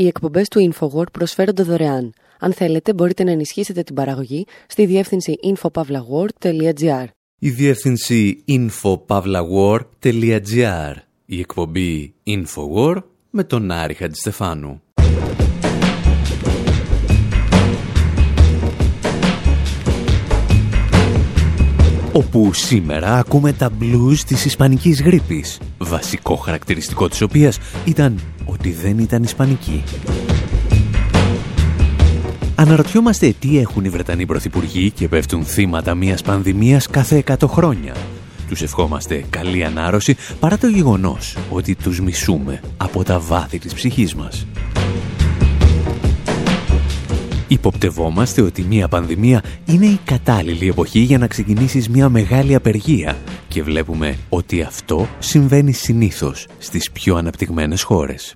Οι εκπομπές του InfoWord προσφέρονται δωρεάν. Αν θέλετε, μπορείτε να ενισχύσετε την παραγωγή στη διεύθυνση infopavlagor.gr. Η διεύθυνση infopavlagor.gr. Η εκπομπή InfoWord με τον Άρη Χατζηστεφάνου. όπου σήμερα ακούμε τα blues της ισπανικής γρήπης, βασικό χαρακτηριστικό της οποίας ήταν ότι δεν ήταν ισπανική. Αναρωτιόμαστε τι έχουν οι Βρετανοί πρωθυπουργοί και πέφτουν θύματα μιας πανδημίας κάθε 100 χρόνια. Τους ευχόμαστε καλή ανάρρωση παρά το γεγονός ότι τους μισούμε από τα βάθη της ψυχής μας. Υποπτευόμαστε ότι μια πανδημία είναι η κατάλληλη εποχή για να ξεκινήσεις μια μεγάλη απεργία και βλέπουμε ότι αυτό συμβαίνει συνήθως στις πιο αναπτυγμένες χώρες.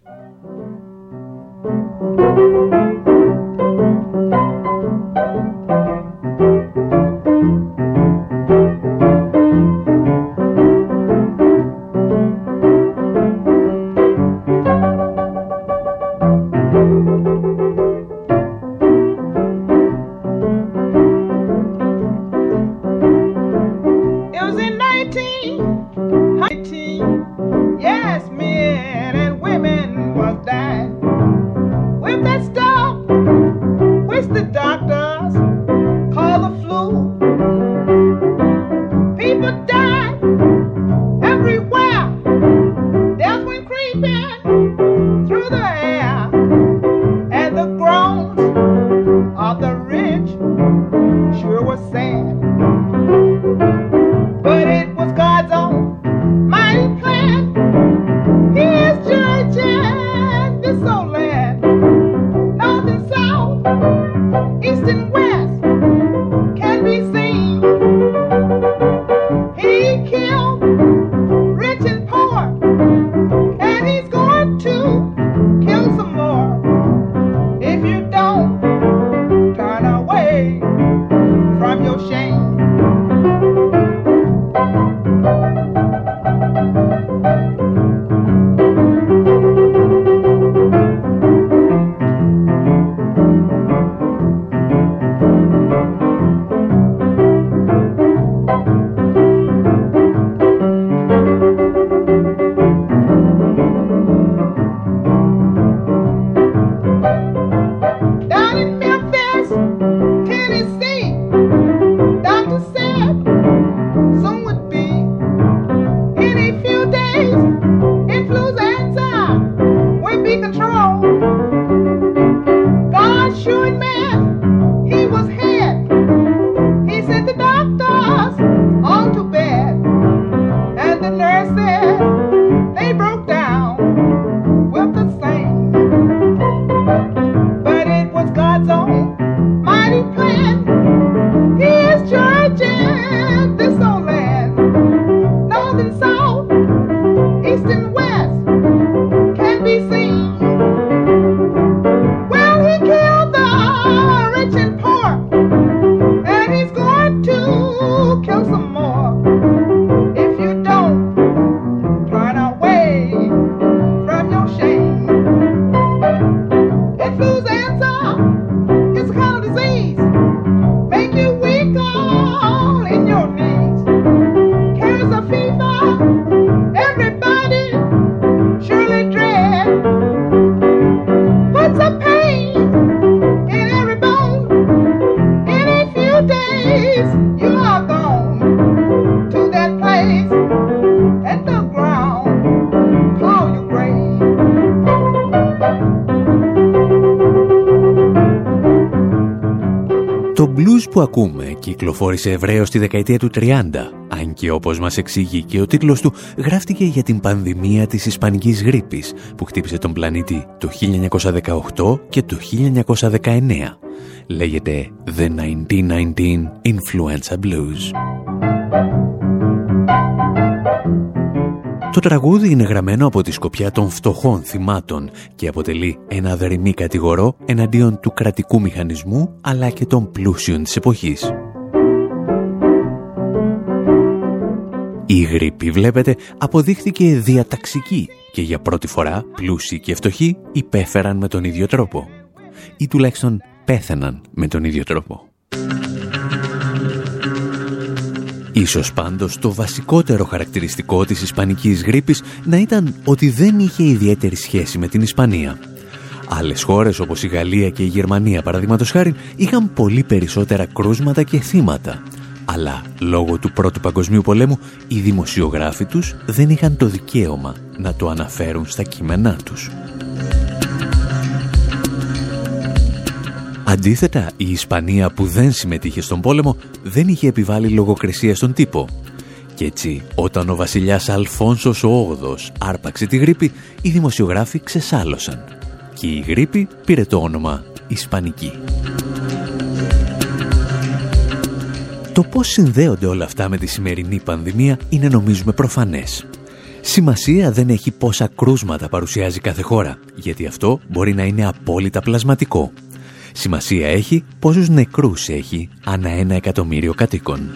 Κυκλοφόρησε ευρέως στη δεκαετία του 30, αν και όπως μας εξηγεί και ο τίτλος του γράφτηκε για την πανδημία της Ισπανικής γρήπης που χτύπησε τον πλανήτη το 1918 και το 1919. Λέγεται The 1919 Influenza Blues. Το τραγούδι είναι γραμμένο από τη σκοπιά των φτωχών θυμάτων και αποτελεί ένα δερμή κατηγορό εναντίον του κρατικού μηχανισμού αλλά και των πλούσιων της εποχής. Η γρήπη, βλέπετε, αποδείχθηκε διαταξική και για πρώτη φορά πλούσιοι και φτωχοί υπέφεραν με τον ίδιο τρόπο. Ή τουλάχιστον πέθαιναν με τον ίδιο τρόπο. Ίσως πάντως το βασικότερο χαρακτηριστικό της ισπανικής γρήπης να ήταν ότι δεν είχε ιδιαίτερη σχέση με την Ισπανία. Άλλες χώρες όπως η Γαλλία και η Γερμανία παραδείγματος χάρη είχαν πολύ περισσότερα κρούσματα και θύματα. Αλλά λόγω του Πρώτου Παγκοσμίου Πολέμου οι δημοσιογράφοι τους δεν είχαν το δικαίωμα να το αναφέρουν στα κείμενά τους. Αντίθετα, η Ισπανία που δεν συμμετείχε στον πόλεμο δεν είχε επιβάλει λογοκρισία στον τύπο. Και έτσι, όταν ο βασιλιάς Αλφόνσος ο 8 άρπαξε τη γρήπη, οι δημοσιογράφοι ξεσάλωσαν. Και η γρήπη πήρε το όνομα Ισπανική. Το πώς συνδέονται όλα αυτά με τη σημερινή πανδημία είναι νομίζουμε προφανές. Σημασία δεν έχει πόσα κρούσματα παρουσιάζει κάθε χώρα, γιατί αυτό μπορεί να είναι απόλυτα πλασματικό. Σημασία έχει πόσους νεκρούς έχει ανά ένα εκατομμύριο κατοίκων.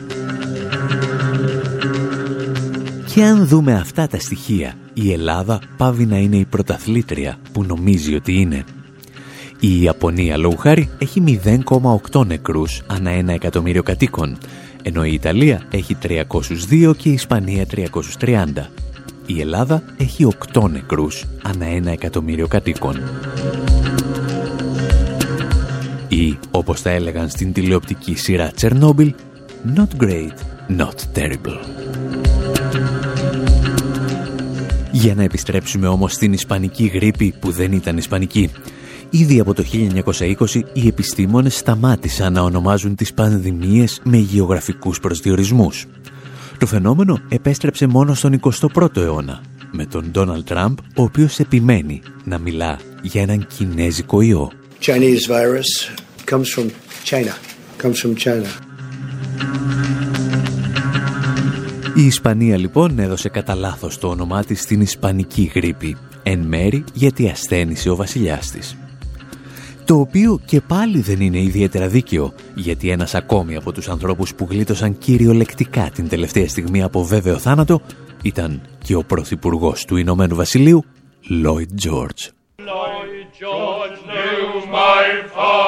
Και αν δούμε αυτά τα στοιχεία, η Ελλάδα πάβει να είναι η πρωταθλήτρια που νομίζει ότι είναι. Η Ιαπωνία, λόγου χάρη, έχει 0,8 νεκρούς ανά ένα εκατομμύριο κατοίκων, ενώ η Ιταλία έχει 302 και η Ισπανία 330. Η Ελλάδα έχει 8 νεκρούς ανά ένα εκατομμύριο κατοίκων ή, όπως τα έλεγαν στην τηλεοπτική σειρά Τσερνόμπιλ, not great, not terrible. Για να επιστρέψουμε όμως στην ισπανική γρήπη που δεν ήταν ισπανική. Ήδη από το 1920 οι επιστήμονες σταμάτησαν να ονομάζουν τις πανδημίες με γεωγραφικούς προσδιορισμούς. Το φαινόμενο επέστρεψε μόνο στον 21ο αιώνα, με τον Ντόναλτ Τραμπ, ο οποίος επιμένει να μιλά για έναν κινέζικο ιό. Chinese virus comes from China. Comes from China. Η Ισπανία λοιπόν έδωσε κατά λάθος το όνομά της στην Ισπανική γρήπη, εν μέρη γιατί ασθένησε ο βασιλιάς της. Το οποίο και πάλι δεν είναι ιδιαίτερα δίκαιο, γιατί ένας ακόμη από τους ανθρώπους που γλίτωσαν κυριολεκτικά την τελευταία στιγμή από βέβαιο θάνατο ήταν και ο πρωθυπουργός του Ηνωμένου Βασιλείου, Lloyd George. George knew my father.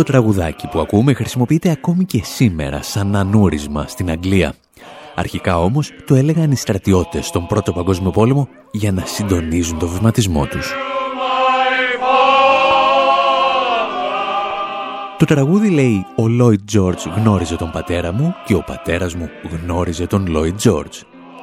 Το τραγουδάκι που ακούμε χρησιμοποιείται ακόμη και σήμερα σαν νανούρισμα στην Αγγλία. Αρχικά όμως το έλεγαν οι στρατιώτες στον Πρώτο Παγκόσμιο Πόλεμο για να συντονίζουν το βηματισμό τους. Το τραγούδι λέει «Ο Λόιντ Τζορτζ γνώριζε τον πατέρα μου και ο πατέρας μου γνώριζε τον Λόιντ Τζορτζ».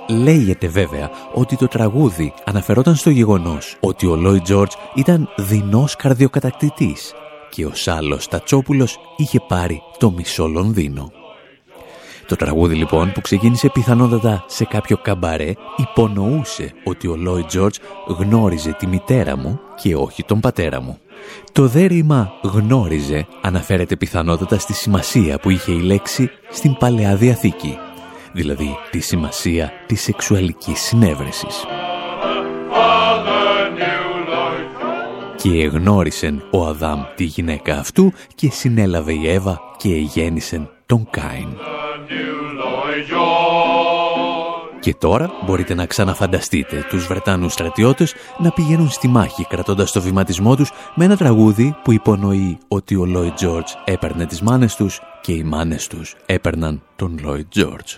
Λέγεται βέβαια ότι το τραγούδι αναφερόταν στο γεγονός ότι ο Λόιντ Τζορτζ ήταν δεινός καρδιοκατακτητής και ο Σάλος Τατσόπουλος είχε πάρει το μισό Λονδίνο. Το τραγούδι λοιπόν που ξεκίνησε πιθανότατα σε κάποιο καμπαρέ υπονοούσε ότι ο Λόι Τζόρτζ γνώριζε τη μητέρα μου και όχι τον πατέρα μου. Το δέρημα γνώριζε αναφέρεται πιθανότατα στη σημασία που είχε η λέξη στην Παλαιά Διαθήκη, δηλαδή τη σημασία της σεξουαλικής συνέβρεσης. Και εγνώρισεν ο Αδάμ τη γυναίκα αυτού και συνέλαβε η Εύα και γέννησεν τον Κάιν. Και τώρα μπορείτε να ξαναφανταστείτε τους Βρετάνους στρατιώτες να πηγαίνουν στη μάχη κρατώντας το βηματισμό τους με ένα τραγούδι που υπονοεί ότι ο Λόιτ Τζόρτζ έπαιρνε τις μάνες τους και οι μάνες τους έπαιρναν τον Λόιτ Τζόρτζ.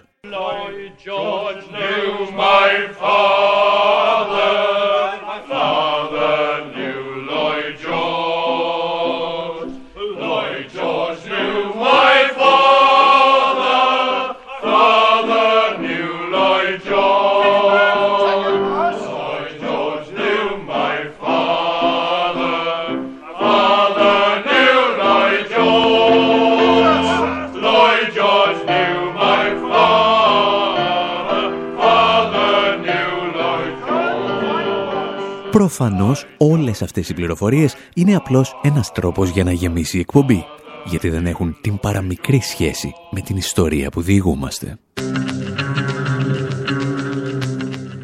Προφανώς όλες αυτές οι πληροφορίες είναι απλώς ένας τρόπος για να γεμίσει η εκπομπή, γιατί δεν έχουν την παραμικρή σχέση με την ιστορία που διηγούμαστε.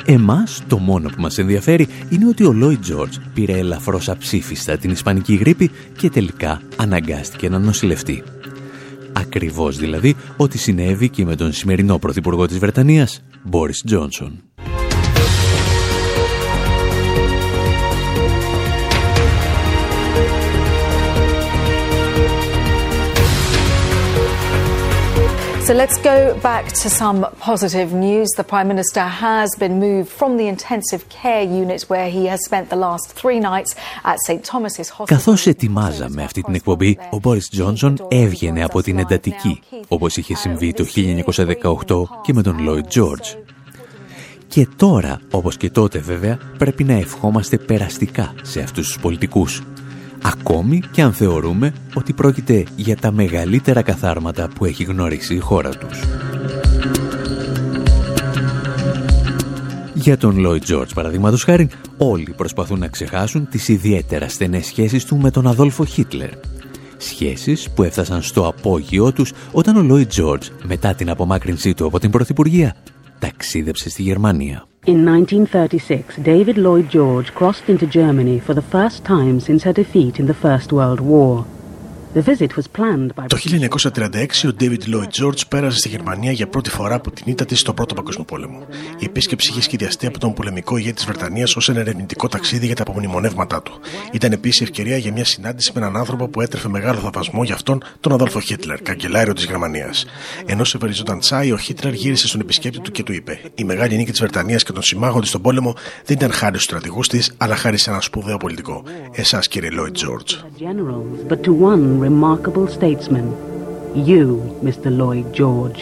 Εμάς το μόνο που μας ενδιαφέρει είναι ότι ο Λόι Τζόρτζ πήρε ελαφρώς αψήφιστα την ισπανική γρήπη και τελικά αναγκάστηκε να νοσηλευτεί. Ακριβώς δηλαδή ότι συνέβη και με τον σημερινό πρωθυπουργό της Βρετανίας, Μπόρις Τζόνσον. So let's go back to some positive news. The Prime Minister has been moved from the intensive care unit where he has spent the last three nights at St. Thomas's Hospital. Καθώς ετοιμάζαμε αυτή την εκπομπή, ο Μπόρις Τζόνσον έβγαινε από την εντατική, όπως είχε συμβεί το 1918 και με τον Λόιτ Τζόρτζ. Και τώρα, όπως και τότε βέβαια, πρέπει να ευχόμαστε περαστικά σε αυτούς τους πολιτικούς ακόμη και αν θεωρούμε ότι πρόκειται για τα μεγαλύτερα καθάρματα που έχει γνωρίσει η χώρα τους. Για τον Λόιτ Τζόρτζ, παραδείγματος χάρη, όλοι προσπαθούν να ξεχάσουν τις ιδιαίτερα στενές σχέσεις του με τον Αδόλφο Χίτλερ. Σχέσεις που έφτασαν στο απόγειό τους όταν ο Λόιτ Τζόρτζ, μετά την απομάκρυνσή του από την Πρωθυπουργία, ταξίδεψε στη Γερμανία. In 1936, David Lloyd George crossed into Germany for the first time since her defeat in the First World War. Το 1936 ο David Lloyd George πέρασε στη Γερμανία για πρώτη φορά από την ήττα της στον Πρώτο Παγκόσμιο Πόλεμο. Η επίσκεψη είχε σχεδιαστεί από τον πολεμικό ηγέτη της Βρετανίας ως ένα ερευνητικό ταξίδι για τα απομνημονεύματά του. Ήταν επίσης ευκαιρία για μια συνάντηση με έναν άνθρωπο που έτρεφε μεγάλο θαυμασμό για αυτόν, τον Αδόλφο Χίτλερ, καγκελάριο της Γερμανίας. Ενώ σε βεριζόταν τσάι, ο Χίτλερ γύρισε στον επισκέπτη του και του είπε: Η μεγάλη νίκη της Βρετανίας και των συμμάχων της στον πόλεμο δεν ήταν χάρη στους στρατηγούς της, αλλά χάρη σε ένα σπουδαίο πολιτικό. Εσάς, κύριε Lloyd George remarkable statesman. You, Mr. Lloyd George.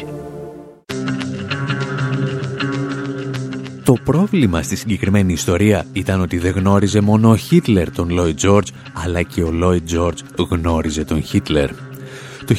Το πρόβλημα στη συγκεκριμένη ιστορία ήταν ότι δεν γνώριζε μόνο ο Χίτλερ τον Λόιτ Τζόρτζ, αλλά και ο Λόιτ Τζόρτζ γνώριζε τον Χίτλερ. Το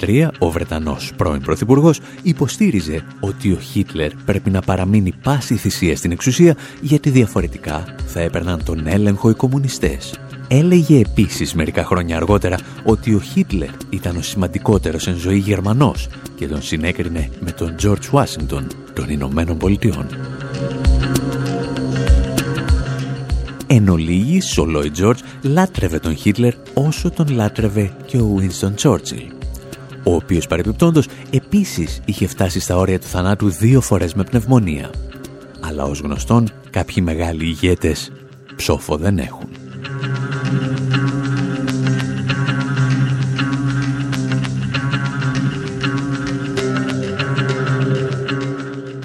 1933 ο Βρετανός πρώην Πρωθυπουργός υποστήριζε ότι ο Χίτλερ πρέπει να παραμείνει πάση θυσία στην εξουσία γιατί διαφορετικά θα έπαιρναν τον έλεγχο οι κομμουνιστές. Έλεγε επίσης μερικά χρόνια αργότερα ότι ο Χίτλερ ήταν ο σημαντικότερος εν ζωή Γερμανός και τον συνέκρινε με τον George Washington των Ηνωμένων Πολιτειών. Εν ολίγης, ο Λόι Τζόρτζ λάτρευε τον Χίτλερ όσο τον λάτρευε και ο Winston Churchill, ο οποίος παρεπιπτόντος επίσης είχε φτάσει στα όρια του θανάτου δύο φορές με πνευμονία. Αλλά ως γνωστόν, κάποιοι μεγάλοι ηγέτες ψόφο δεν έχουν.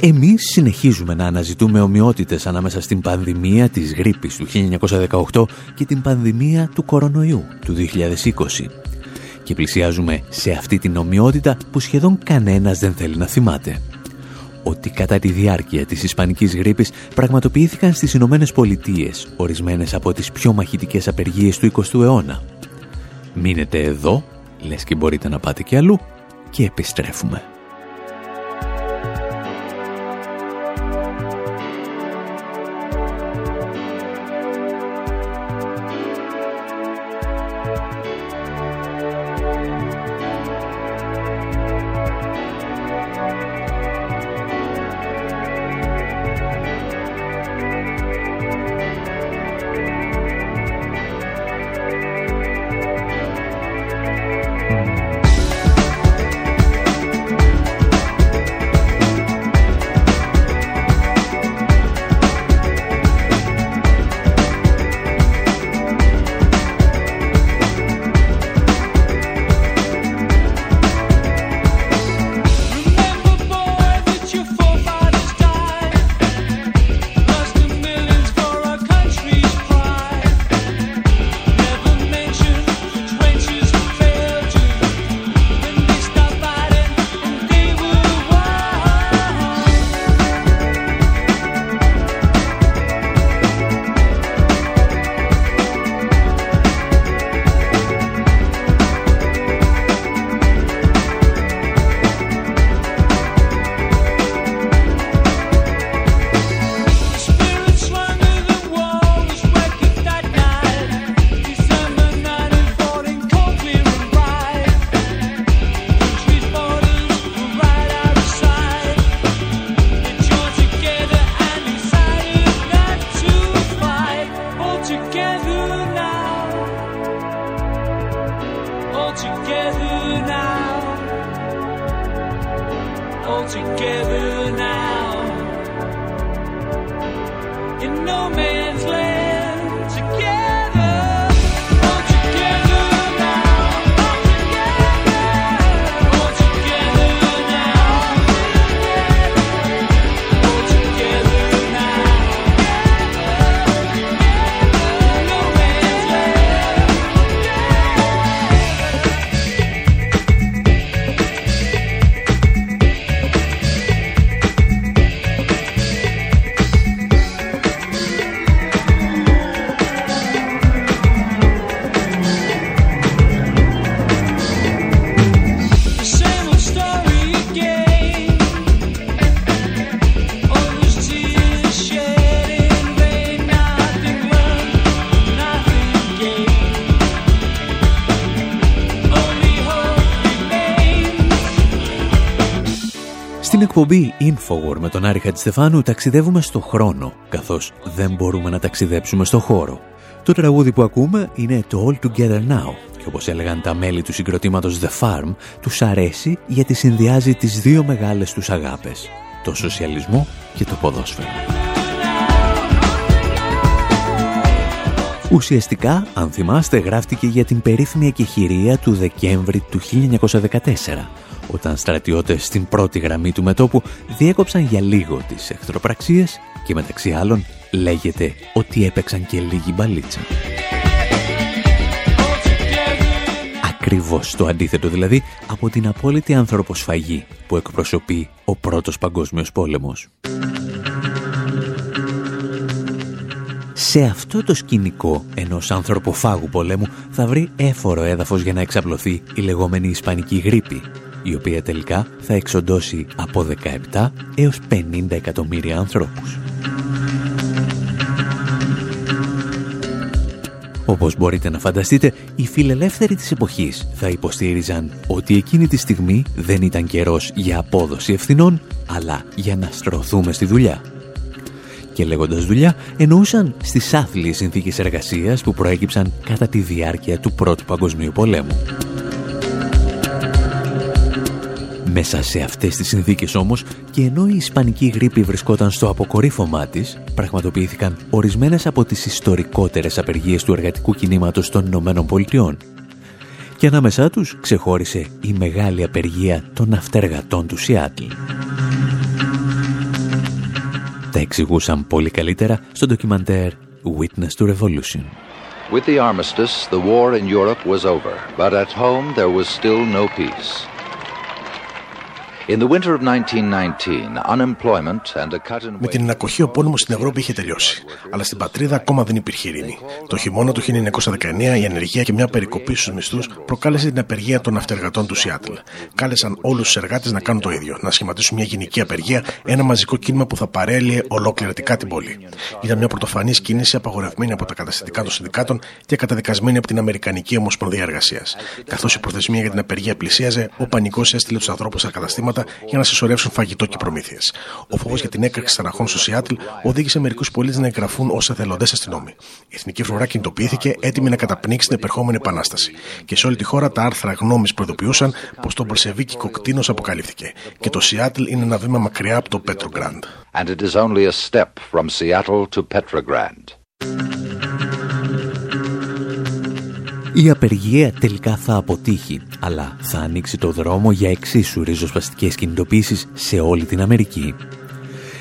Εμείς συνεχίζουμε να αναζητούμε ομοιότητες ανάμεσα στην πανδημία της γρήπης του 1918 και την πανδημία του κορονοϊού του 2020. Και πλησιάζουμε σε αυτή την ομοιότητα που σχεδόν κανένας δεν θέλει να θυμάται. Ότι κατά τη διάρκεια της ισπανικής γρήπης πραγματοποιήθηκαν στις Ηνωμένες Πολιτείες ορισμένες από τις πιο μαχητικές απεργίες του 20ου αιώνα. Μείνετε εδώ, λες και μπορείτε να πάτε και αλλού και επιστρέφουμε. Εκπομπή Infowar με τον Άρη Χατζηστεφάνου ταξιδεύουμε στο χρόνο, καθώς δεν μπορούμε να ταξιδέψουμε στο χώρο. Το τραγούδι που ακούμε είναι το All Together Now και όπως έλεγαν τα μέλη του συγκροτήματος The Farm, τους αρέσει γιατί συνδυάζει τις δύο μεγάλες τους αγάπες, το σοσιαλισμό και το ποδόσφαιρο. Ουσιαστικά, αν θυμάστε, γράφτηκε για την περίφημη εκεχηρία του Δεκέμβρη του 1914, όταν στρατιώτες στην πρώτη γραμμή του μετόπου διέκοψαν για λίγο τις εχθροπραξίες και μεταξύ άλλων λέγεται ότι έπαιξαν και λίγη μπαλίτσα. Ακριβώς το αντίθετο δηλαδή από την απόλυτη ανθρωποσφαγή που εκπροσωπεί ο Πρώτος Παγκόσμιος Πόλεμος. Σε αυτό το σκηνικό ενός ανθρωποφάγου πολέμου θα βρει έφορο έδαφος για να εξαπλωθεί η λεγόμενη Ισπανική γρήπη, η οποία τελικά θα εξοντώσει από 17 έως 50 εκατομμύρια ανθρώπους. Όπως μπορείτε να φανταστείτε, οι φιλελεύθεροι της εποχής θα υποστήριζαν ότι εκείνη τη στιγμή δεν ήταν καιρός για απόδοση ευθυνών, αλλά για να στρωθούμε στη δουλειά. Και λέγοντας δουλειά, εννοούσαν στις άθλιες συνθήκες εργασίας που προέκυψαν κατά τη διάρκεια του Πρώτου Παγκοσμίου Πολέμου. Μέσα σε αυτές τις συνθήκες όμως και ενώ η ισπανική γρήπη βρισκόταν στο αποκορύφωμά της, πραγματοποιήθηκαν ορισμένες από τις ιστορικότερες απεργίες του εργατικού κινήματος των Ηνωμένων Πολιτειών. Και ανάμεσά τους ξεχώρισε η μεγάλη απεργία των αυτεργατών του Σιάτλ. Τα εξηγούσαν πολύ καλύτερα στο ντοκιμαντέρ Witness to Revolution. With the armistice, the war in Europe was over, but at home there was still no peace. Με την ανακοχή ο πόλεμο στην Ευρώπη είχε τελειώσει. Αλλά στην πατρίδα ακόμα δεν υπήρχε ειρήνη. Το χειμώνα του 1919 η ανεργία και μια περικοπή στους μισθούς προκάλεσε την απεργία των αυτεργατών του Σιάτλ. Κάλεσαν όλους τους εργάτες να κάνουν το ίδιο, να σχηματίσουν μια γενική απεργία, ένα μαζικό κίνημα που θα παρέλυε ολόκληρατικά την πόλη. Ήταν μια πρωτοφανή κίνηση απαγορευμένη από τα καταστατικά των συνδικάτων και καταδικασμένη από την Αμερικανική Ομοσπονδία Εργασίας. Καθώς η προθεσμία για την απεργία πλησίαζε, ο πανικός έστειλε τους ανθρώπους στα καταστήματα για να συσσωρεύσουν φαγητό και προμήθειες. Ο φόβος για την έκρηξη ταραχών στο Σιάτλ οδήγησε μερικούς πολίτες να εγγραφούν ως εθελοντές αστυνόμοι. Η εθνική φρουρά κινητοποιήθηκε έτοιμη να καταπνίξει την επερχόμενη επανάσταση. Και σε όλη τη χώρα τα άρθρα γνώμης προειδοποιούσαν πως το Μπολσεβίκικο κτήνος αποκαλύφθηκε. Και το Σιάτλ είναι ένα βήμα μακριά από το Πέτρογκραντ. And it is only a step from Seattle to Petrograd. Η απεργία τελικά θα αποτύχει, αλλά θα ανοίξει το δρόμο για εξίσου ριζοσπαστικές κινητοποιήσεις σε όλη την Αμερική.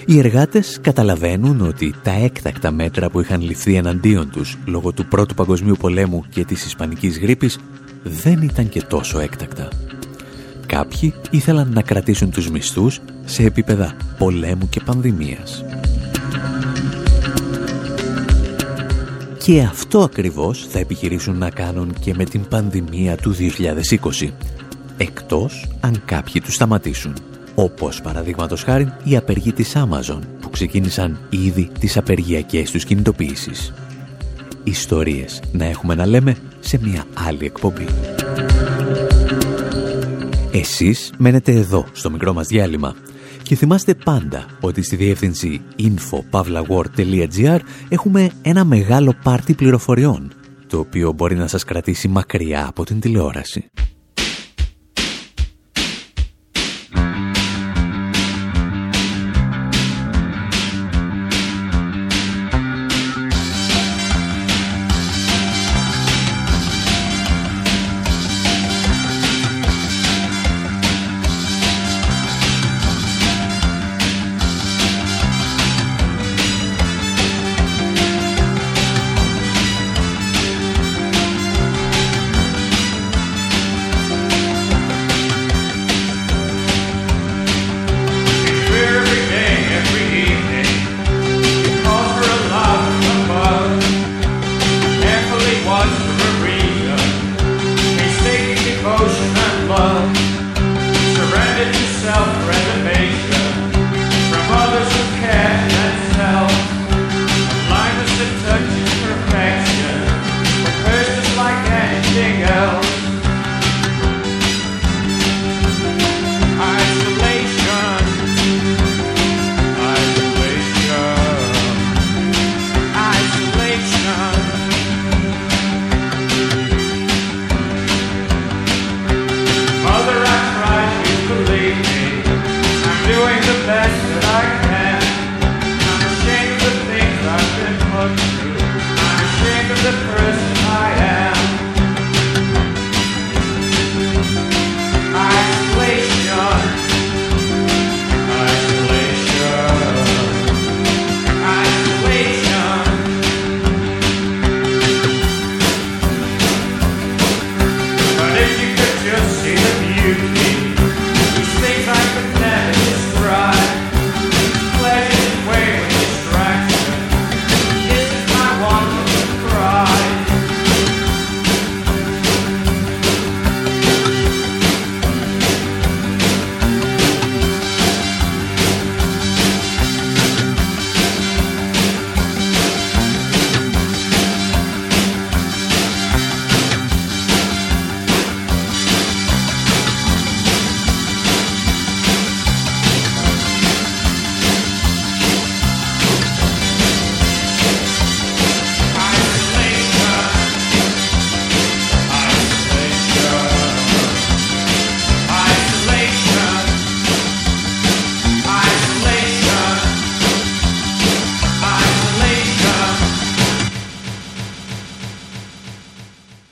Οι εργάτες καταλαβαίνουν ότι τα έκτακτα μέτρα που είχαν ληφθεί εναντίον τους λόγω του Πρώτου Παγκοσμίου Πολέμου και της Ισπανικής γρήπης δεν ήταν και τόσο έκτακτα. Κάποιοι ήθελαν να κρατήσουν τους μισθούς σε επίπεδα πολέμου και πανδημίας. Και αυτό ακριβώς θα επιχειρήσουν να κάνουν και με την πανδημία του 2020. Εκτός αν κάποιοι τους σταματήσουν. Όπως παραδείγματος χάρη οι απεργοί της Amazon που ξεκίνησαν ήδη τις απεργιακές τους κινητοποιήσεις. Ιστορίες να έχουμε να λέμε σε μια άλλη εκπομπή. Εσείς μένετε εδώ στο μικρό μας διάλειμμα Και θυμάστε πάντα ότι στη διεύθυνση info.pavlawar.gr έχουμε ένα μεγάλο πάρτι πληροφοριών, το οποίο μπορεί να σας κρατήσει μακριά από την τηλεόραση.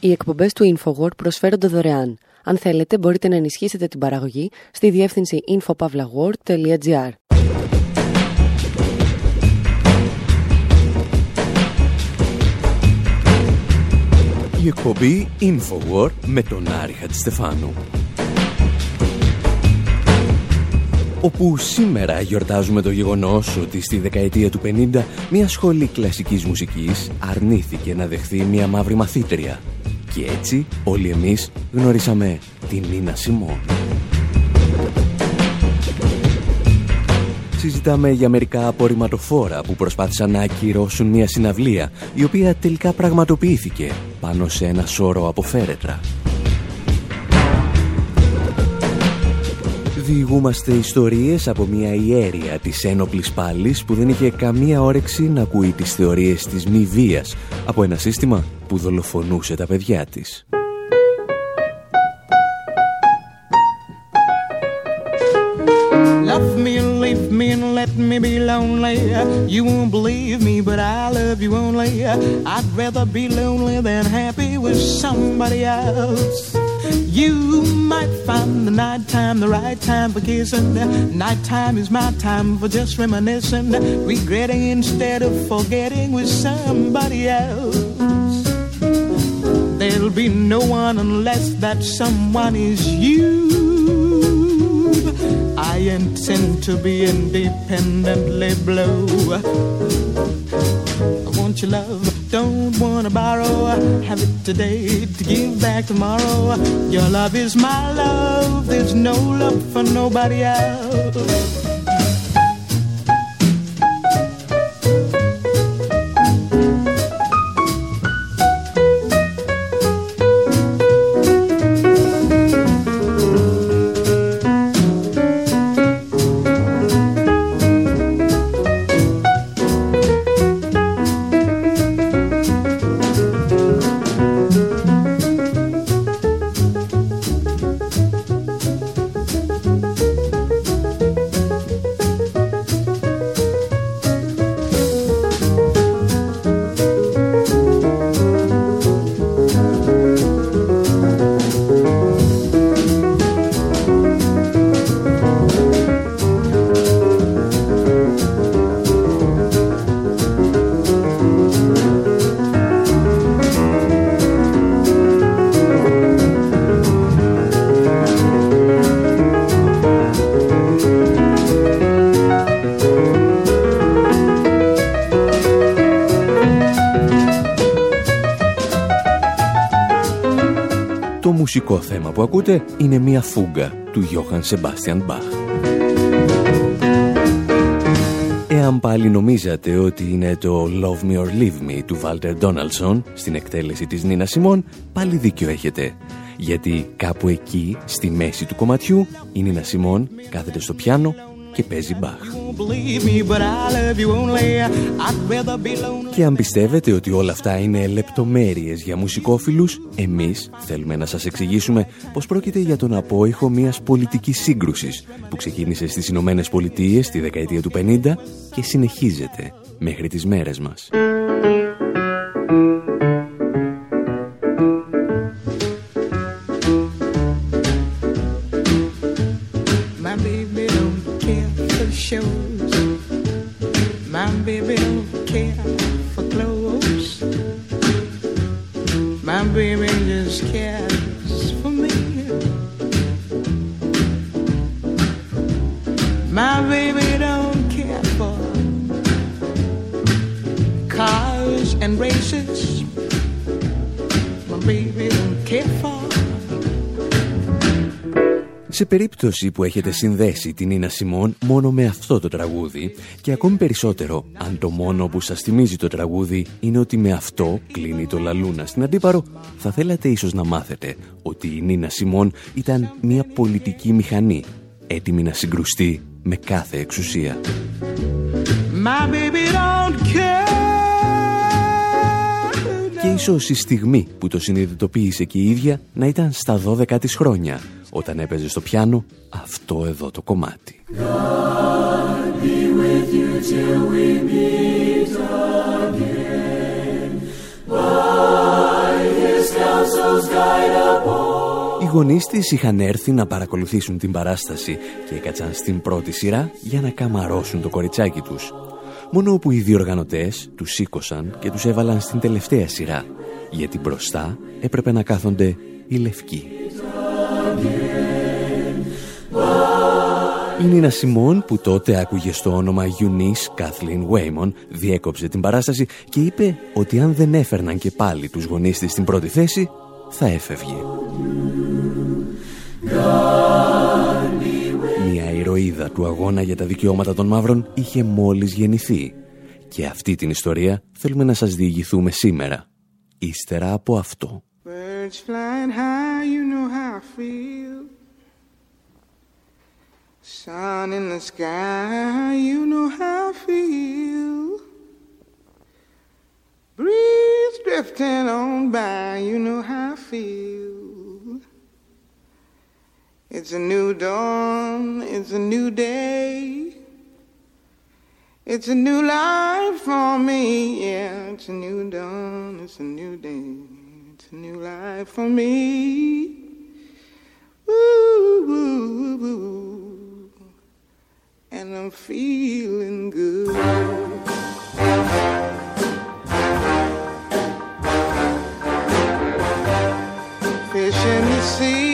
Οι εκπομπές του InfoWord προσφέρονται δωρεάν. Αν θέλετε μπορείτε να ενισχύσετε την παραγωγή στη διεύθυνση infopavlagor.gr Η εκπομπή InfoWord με τον Άρη Χατζηστεφάνου. όπου σήμερα γιορτάζουμε το γεγονός ότι στη δεκαετία του 50 μια σχολή κλασικής μουσικής αρνήθηκε να δεχθεί μια μαύρη μαθήτρια και έτσι όλοι εμείς γνωρίσαμε την Νίνα Σιμών. Συζητάμε για μερικά απορριμματοφόρα που προσπάθησαν να ακυρώσουν μια συναυλία η οποία τελικά πραγματοποιήθηκε πάνω σε ένα σώρο από φέρετρα. Διηγούμαστε ιστορίες από μια ιέρια της ένοπλης πάλης που δεν είχε καμία όρεξη να ακούει τις θεωρίες της μη βίας από ένα σύστημα που δολοφονούσε τα παιδιά της. Love me and leave me and let me be lonely. You won't believe me, but I love you only. I'd rather be lonely than happy with somebody else. You might find the night time the right time for kissing. Nighttime is my time for just reminiscing, regretting instead of forgetting with somebody else. There'll be no one unless that someone is you. I intend to be independently blue. I want your love, don't wanna borrow. Have it today to give back tomorrow. Your love is my love, there's no love for nobody else. Μουσικό θέμα που ακούτε είναι μια φούγκα του Johann Sebastian Bach. Εάν πάλι νομίζατε ότι είναι το Love Me or Leave Me του Walter Donaldson στην εκτέλεση της Νίνα Σιμών, πάλι δίκιο έχετε. Γιατί κάπου εκεί, στη μέση του κομματιού, η Νίνα Σιμών κάθεται στο πιάνο και παίζει μπαχ. Και αν πιστεύετε ότι όλα αυτά είναι λεπτομέρειες για μουσικόφιλους, εμείς θέλουμε να σας εξηγήσουμε πως πρόκειται για τον απόϊχο μιας πολιτικής σύγκρουσης που ξεκίνησε στις Ηνωμένες Πολιτείες τη δεκαετία του 50 και συνεχίζεται μέχρι τις μέρες μας. Περίπτωση που έχετε συνδέσει την Ίνα Σιμών μόνο με αυτό το τραγούδι και ακόμη περισσότερο αν το μόνο που σας θυμίζει το τραγούδι είναι ότι με αυτό κλείνει το λαλούνα στην Αντίπαρο θα θέλατε ίσως να μάθετε ότι η Νίνα Σιμών ήταν μια πολιτική μηχανή έτοιμη να συγκρουστεί με κάθε εξουσία. My baby don't Και ίσως η στιγμή που το συνειδητοποίησε και η ίδια να ήταν στα 12 της χρόνια όταν έπαιζε στο πιάνο αυτό εδώ το κομμάτι. Οι γονείς της είχαν έρθει να παρακολουθήσουν την παράσταση και έκατσαν στην πρώτη σειρά για να καμαρώσουν το κοριτσάκι τους. Μόνο που οι διοργανωτές τους σήκωσαν και τους έβαλαν στην τελευταία σειρά, γιατί μπροστά έπρεπε να κάθονται οι λευκοί. Η Νίνα Σιμών που τότε άκουγε στο όνομα Eunice Kathleen Waymon διέκοψε την παράσταση και είπε ότι αν δεν έφερναν και πάλι τους γονείς της στην πρώτη θέση θα έφευγε. Μια ηρωίδα του αγώνα για τα δικαιώματα των μαύρων είχε μόλις γεννηθεί και αυτή την ιστορία θέλουμε να σας διηγηθούμε σήμερα, ύστερα από αυτό. Sun in the sky, you know how I feel. Breeze drifting on by, you know how I feel. It's a new dawn, it's a new day. It's a new life for me, yeah. It's a new dawn, it's a new day. It's a new life for me. Ooh, ooh, ooh, and I'm feeling good. Fish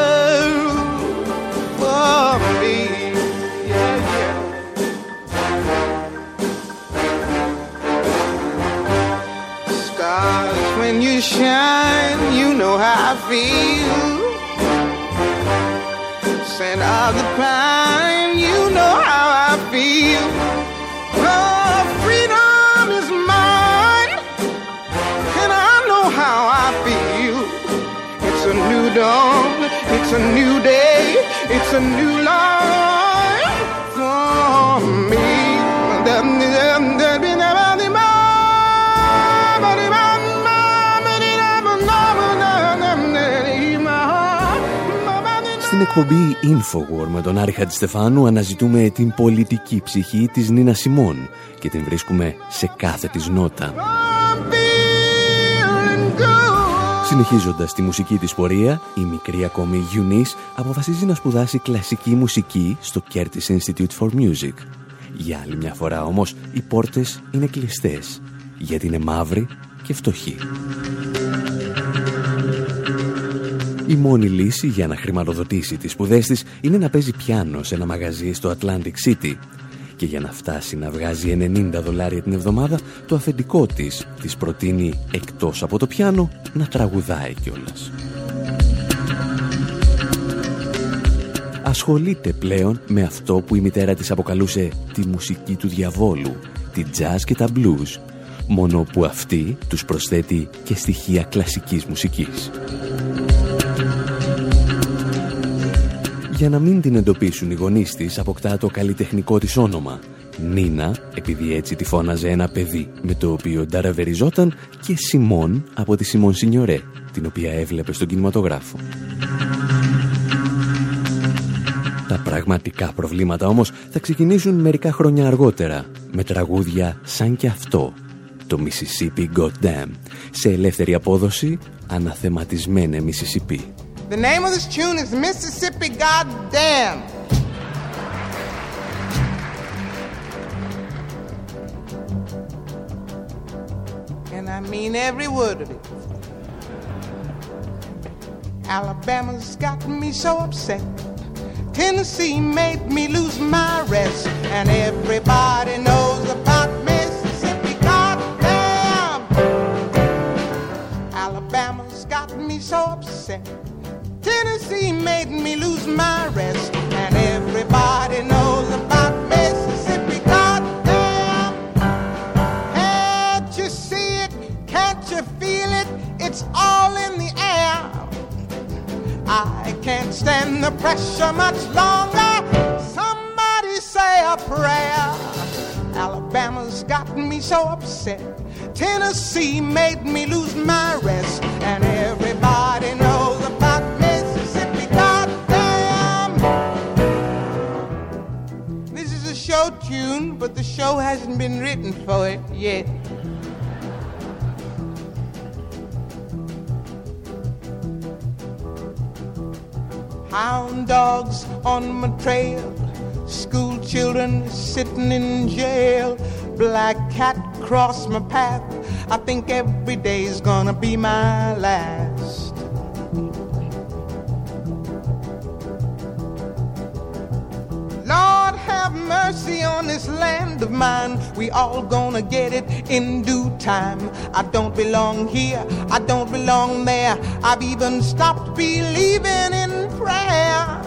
when you know how I feel. Scent of the pine, you know how I feel. Oh, freedom is mine, and I know how I feel. It's a new dawn, it's a new day, it's a new life εκπομπή Infowar με τον Άρη Χατζηστεφάνου αναζητούμε την πολιτική ψυχή της Νίνα Σιμών και την βρίσκουμε σε κάθε της νότα. Συνεχίζοντας τη μουσική της πορεία, η μικρή ακόμη Eunice αποφασίζει να σπουδάσει κλασική μουσική στο Curtis Institute for Music. Για άλλη μια φορά όμως, οι πόρτες είναι κλειστές, γιατί είναι μαύροι και φτωχοί. Η μόνη λύση για να χρηματοδοτήσει τις σπουδές της είναι να παίζει πιάνο σε ένα μαγαζί στο Atlantic City και για να φτάσει να βγάζει 90 δολάρια την εβδομάδα το αφεντικό της της προτείνει εκτός από το πιάνο να τραγουδάει κιόλας. Ασχολείται πλέον με αυτό που η μητέρα της αποκαλούσε τη μουσική του διαβόλου, τη jazz και τα blues, μόνο που αυτή τους προσθέτει και στοιχεία κλασικής μουσικής. Για να μην την εντοπίσουν οι γονείς της, αποκτά το καλλιτεχνικό της όνομα. Νίνα, επειδή έτσι τη φώναζε ένα παιδί με το οποίο νταραβεριζόταν και Σιμών από τη Σιμών Σινιωρέ, την οποία έβλεπε στον κινηματογράφο. Τα πραγματικά προβλήματα όμως θα ξεκινήσουν μερικά χρόνια αργότερα, με τραγούδια σαν και αυτό, το Mississippi Goddamn, σε ελεύθερη απόδοση, αναθεματισμένε Mississippi. The name of this tune is Mississippi Goddamn. And I mean every word of it. Alabama's got me so upset. Tennessee made me lose my rest. And everybody knows about Mississippi. Goddamn! Alabama's got me so upset. Tennessee made me lose my rest, and everybody knows about Mississippi. Goddamn! Can't you see it? Can't you feel it? It's all in the air. I can't stand the pressure much longer. Somebody say a prayer. Alabama's got me so upset. Tennessee made me lose my rest, and everybody knows tune, but the show hasn't been written for it yet. Hound dogs on my trail, school children sitting in jail, black cat cross my path. I think every day's gonna be my last. Have mercy on this land of mine. We all gonna get it in due time. I don't belong here, I don't belong there. I've even stopped believing in prayer.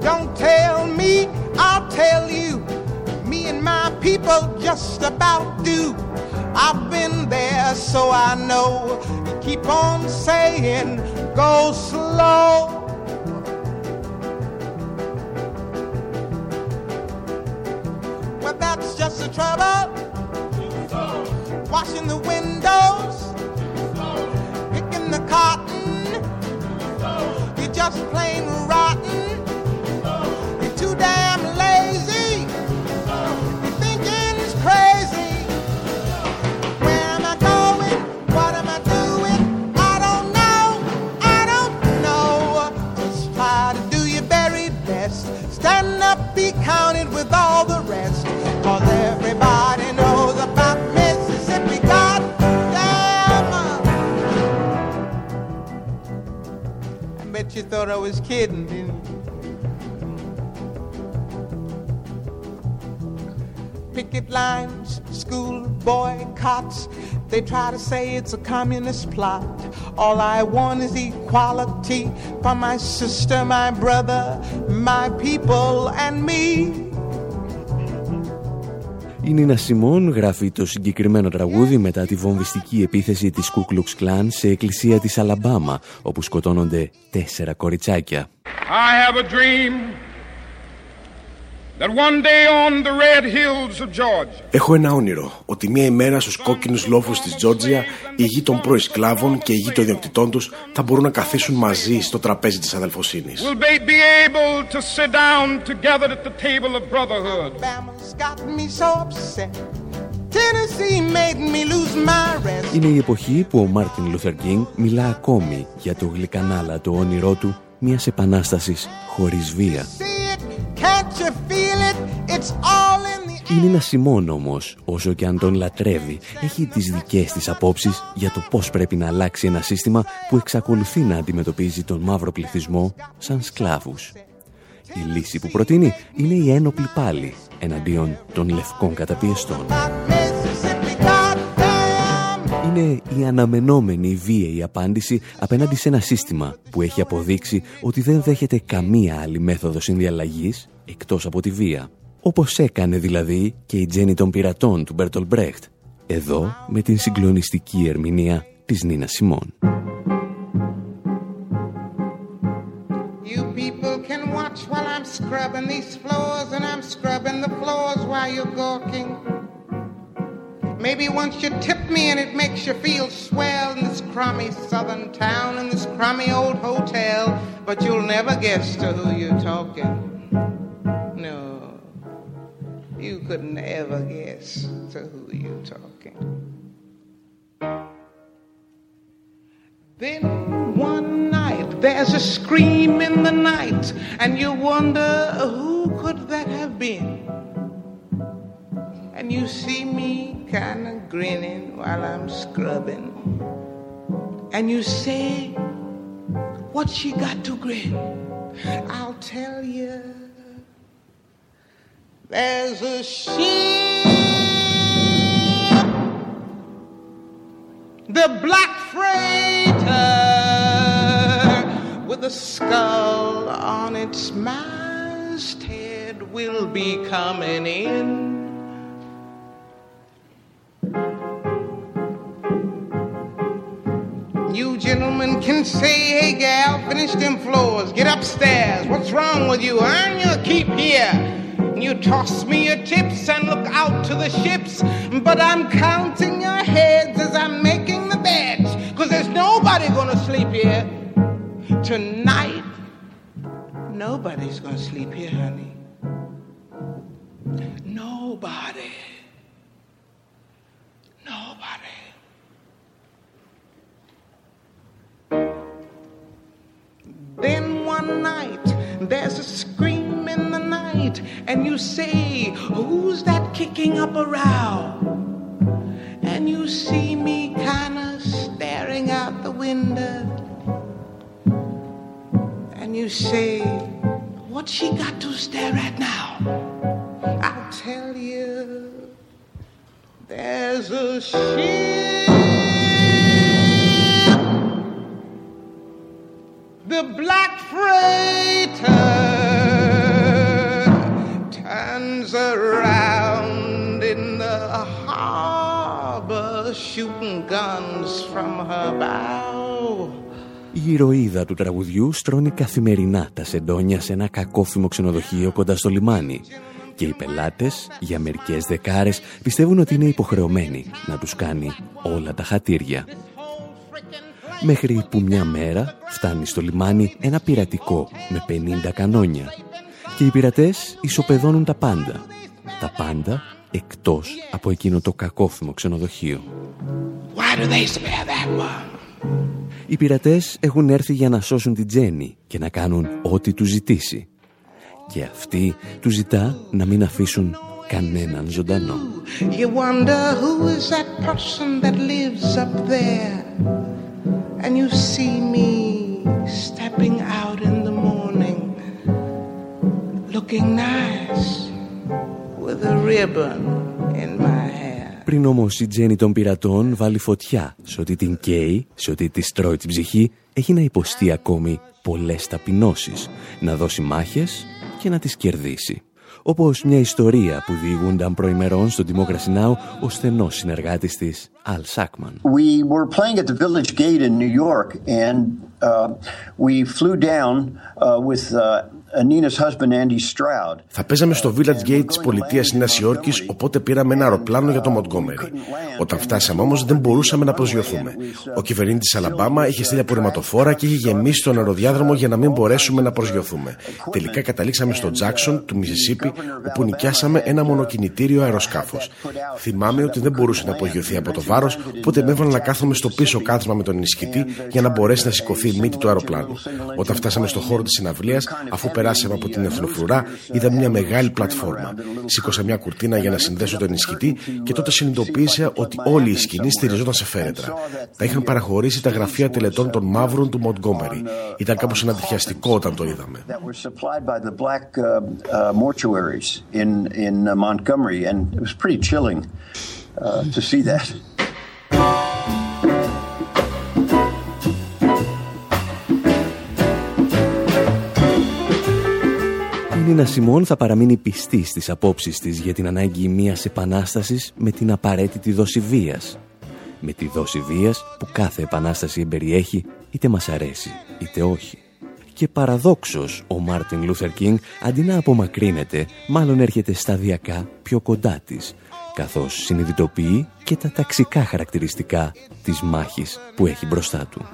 Don't tell me, I'll tell you. Me and my people just about do. I've been there, so I know. You keep on saying, go slow. But that's just the trouble. Washing the windows, thought I was kidding, picket lines, school boycotts. They try to say it's a communist plot. All I want is equality for my sister, my brother, my people, and me. Η Νίνα Σιμών γράφει το συγκεκριμένο τραγούδι μετά τη βομβιστική επίθεση της Ku Klux Klan σε εκκλησία της Αλαμπάμα, όπου σκοτώνονται τέσσερα κοριτσάκια. I have a dream Έχω ένα όνειρο ότι μία ημέρα στους κόκκινους λόφους της Τζόρτζια η γη των πρώην σκλάβων και η γη των ιδιοκτητών τους θα μπορούν να καθίσουν μαζί στο τραπέζι της αδελφοσύνης. Είναι η εποχή που ο Μάρτιν Λούθερ Κίνγκ μιλά ακόμη για το γλυκανάλατο όνειρό του μιας επανάστασης χωρίς βία. Είναι ένα Σιμών όμως, όσο και αν τον λατρεύει, έχει τις δικές της απόψεις για το πώς πρέπει να αλλάξει ένα σύστημα που εξακολουθεί να αντιμετωπίζει τον μαύρο πληθυσμό σαν σκλάβους. Η λύση που προτείνει είναι η ένοπλη πάλι εναντίον των λευκών καταπιεστών. Είναι η αναμενόμενη βίαιη απάντηση απέναντι σε ένα σύστημα που έχει αποδείξει ότι δεν δέχεται καμία άλλη μέθοδος συνδιαλλαγής εκτός από τη βία. Όπως έκανε δηλαδή και η Τζέννη των πειρατών του Μπέρτολ Μπρέχτ, εδώ με την συγκλονιστική ερμηνεία της Νίνα Σιμών. You people can watch while I'm scrubbing these floors and I'm scrubbing the floors while you're gawking. Maybe once you tip me and it makes you feel swell in this crummy southern town in this crummy old hotel, but you'll never guess to who you're talking. You could never guess to who you're talking. Then one night there's a scream in the night, and you wonder who could that have been? And you see me kind of grinning while I'm scrubbing, and you say, What she got to grin? I'll tell you. There's a ship, the black freighter with a skull on its masthead will be coming in. You gentlemen can say, hey gal, finish them floors, get upstairs. What's wrong with you? Earn your keep here. You toss me your tips and look out to the ships, but I'm counting your heads as I'm making the beds, cause there's nobody gonna sleep here tonight. Nobody's gonna sleep here, honey. Nobody. Nobody. Then one night there's a scream and you say, Who's that kicking up a row? And you see me kind of staring out the window, and you say, What's she got to stare at now? I'll tell you, there's a ship. The black freighter Η ηρωίδα του τραγουδιού στρώνει καθημερινά τα σεντόνια σε ένα κακόφημο ξενοδοχείο κοντά στο λιμάνι. Και οι πελάτες για μερικές δεκάρες πιστεύουν ότι είναι υποχρεωμένοι να τους κάνει όλα τα χατήρια. Μέχρι που μια μέρα φτάνει στο λιμάνι ένα πειρατικό με 50 κανόνια. Και οι πειρατές ισοπεδώνουν τα πάντα. Τα πάντα εκτός από εκείνο το κακόφημο ξενοδοχείο. Οι πειρατές έχουν έρθει για να σώσουν την Τζέννη και να κάνουν ό,τι τους ζητήσει. Και αυτή τους ζητά να μην αφήσουν κανέναν ζωντανό. You wonder who is that person that lives up there; And you see me stepping out in the morning looking nice with a ribbon in my hair. Πριν όμως η Τζέννη των πειρατών βάλει φωτιά σε ότι την καίει, σε ότι τη τρώει την ψυχή, έχει να υποστεί ακόμη πολλές ταπεινώσεις, να δώσει μάχες και να τις κερδίσει όπως μια ιστορία που διηγούνταν προημερών στο Democracy Now! ο στενός συνεργάτης της, Al Sackman. We were playing at the Village Gate in New York and uh, we flew down uh, with uh, Θα παίζαμε στο Village Gate της πολιτείας Νέας Υόρκης, οπότε πήραμε ένα αεροπλάνο για το Montgomery. Όταν φτάσαμε όμως δεν μπορούσαμε να προσγειωθούμε. Ο κυβερνήτης Αλαμπάμα είχε στείλει απορριμματοφόρα και είχε γεμίσει τον αεροδιάδρομο για να μην μπορέσουμε να προσγειωθούμε. Τελικά καταλήξαμε στο Jackson του Μισισίπη, όπου νοικιάσαμε ένα μονοκινητήριο αεροσκάφος. Θυμάμαι ότι δεν μπορούσε να απογειωθεί από το βάρος, οπότε με έβαλα να κάθομαι στο πίσω κάθισμα με τον ενισχυτή για να μπορέσει να σηκωθεί η μύτη του αεροπλάνου. Όταν φτάσαμε στο χώρο της συναυλίας, αφού περάσαμε από την εθνοφρουρά, είδα μια μεγάλη πλατφόρμα. Σήκωσα μια κουρτίνα για να συνδέσω τον ενισχυτή και τότε συνειδητοποίησα ότι όλη η σκηνή στηριζόταν σε φέρετρα. Τα είχαν παραχωρήσει τα γραφεία τελετών των μαύρων του Μοντγκόμερι. Ήταν κάπως ανατριχιαστικό όταν το είδαμε. Νίνα Σιμών θα παραμείνει πιστής στις απόψεις της για την ανάγκη μιας επανάστασης με την απαραίτητη δόση βίας. Με τη δόση βίας που κάθε επανάσταση εμπεριέχει είτε μας αρέσει είτε όχι. Και παραδόξως ο Μάρτιν Λούθερ Κίνγκ αντί να απομακρύνεται μάλλον έρχεται σταδιακά πιο κοντά της καθώς συνειδητοποιεί και τα ταξικά χαρακτηριστικά της μάχης που έχει μπροστά του.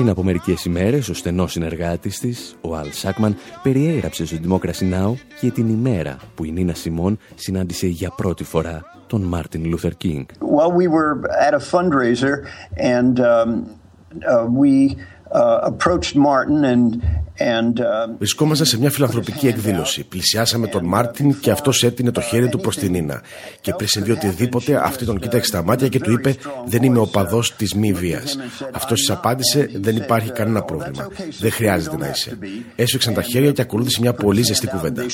Πριν από μερικές ημέρες, ο στενός συνεργάτης της, ο Αλ Σάκμαν, περιέγραψε στο Democracy Now! και την ημέρα που η Νίνα Σιμών συνάντησε για πρώτη φορά τον Μάρτιν Λούθερ Κίνγκ. Well, we were at a fundraiser and um, uh, we uh, approached Martin and Uh, Βρισκόμαστε σε μια φιλανθρωπική εκδήλωση. Πλησιάσαμε τον Μάρτιν και αυτός έτεινε το χέρι του προς την Νίνα. Και πριν συμβεί οτιδήποτε, αυτή τον κοίταξε στα μάτια και του είπε: Δεν είμαι οπαδός της μη βίας. Αυτός της απάντησε: Δεν υπάρχει κανένα πρόβλημα. Δεν χρειάζεται να είσαι. Έσφιξαν τα χέρια και ακολούθησε μια πολύ ζεστή κουβέντα.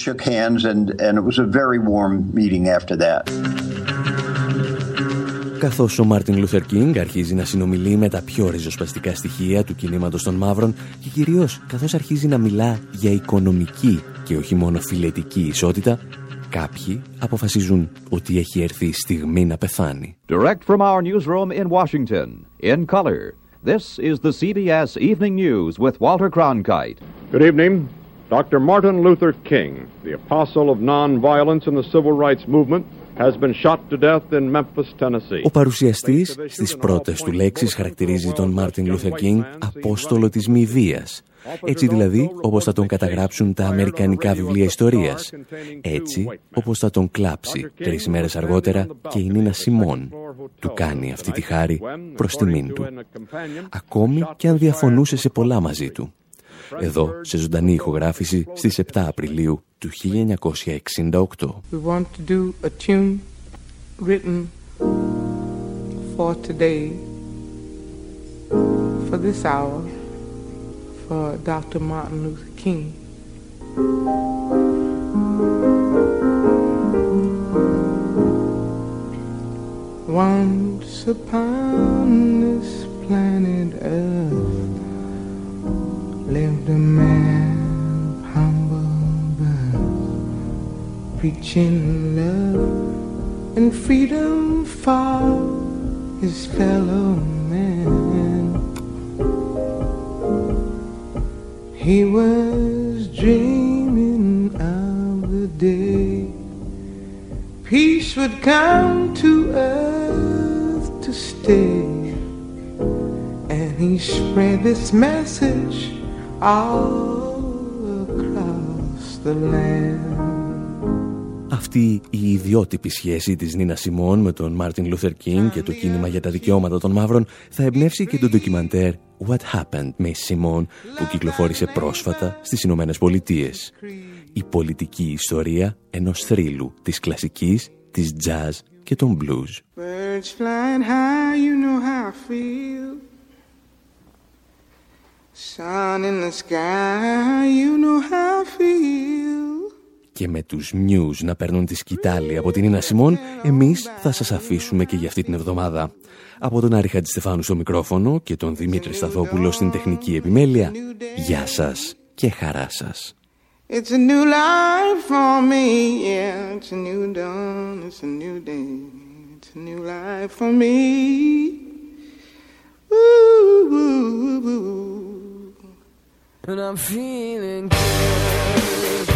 Καθώς ο Μάρτιν Λούθερ Κίνγκ αρχίζει να συνομιλεί με τα πιο ριζοσπαστικά στοιχεία του κινήματος των μαύρων και κυρίως καθώς αρχίζει να μιλά για οικονομική και όχι μόνο φυλετική ισότητα, κάποιοι αποφασίζουν ότι έχει έρθει η στιγμή να πεθάνει. Direct from our newsroom in Washington, in color, this is the CBS Evening News with Walter Cronkite. Good evening. Dr. Martin Luther King, the apostle of nonviolence in the civil rights movement, ο παρουσιαστής στις πρώτες του λέξεις χαρακτηρίζει τον Μάρτιν Λούθερ Κίνγκ «απόστολο της μη βίας». Έτσι δηλαδή όπως θα τον καταγράψουν τα αμερικανικά βιβλία ιστορίας. Έτσι όπως θα τον κλάψει τρεις μέρες αργότερα και η Νίνα Σιμών του κάνει αυτή τη χάρη προς τιμήν του. Ακόμη και αν διαφωνούσε σε πολλά μαζί του εδώ σε ζωντανή ηχογράφηση στις 7 Απριλίου του 1968. We want to do a tune written for today, for this hour, for Dr. Martin Luther King. Once upon this planet Earth lived a man Preaching love and freedom for his fellow man. He was dreaming of the day peace would come to earth to stay. And he spread this message αυτή η ιδιότυπη σχέση της Νίνας Σιμών με τον Μάρτιν Λούθερ Κίνγκ και το κίνημα για τα δικαιώματα των μαύρων θα εμπνεύσει και το ντοκιμαντέρ What Happened, Miss Simone? που κυκλοφόρησε πρόσφατα στις Ηνωμένες Πολιτείες. Η πολιτική ιστορία ενός θρύλου της κλασικής, της jazz και των blues. Sun in the sky, you know how I feel. Και με τους News να παίρνουν τη σκητάλη από την Ίνα Σιμών, εμείς θα σας αφήσουμε και για αυτή την εβδομάδα. Από τον Άρη Χατζηστεφάνου στο μικρόφωνο και τον Δημήτρη Σταθόπουλο στην τεχνική επιμέλεια, γεια σας και χαρά σας. It's a new life for me, yeah, it's a new dawn, it's a new day, it's a new life for me. Ooh, ooh, ooh, ooh. and I'm feeling good.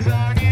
I'm you.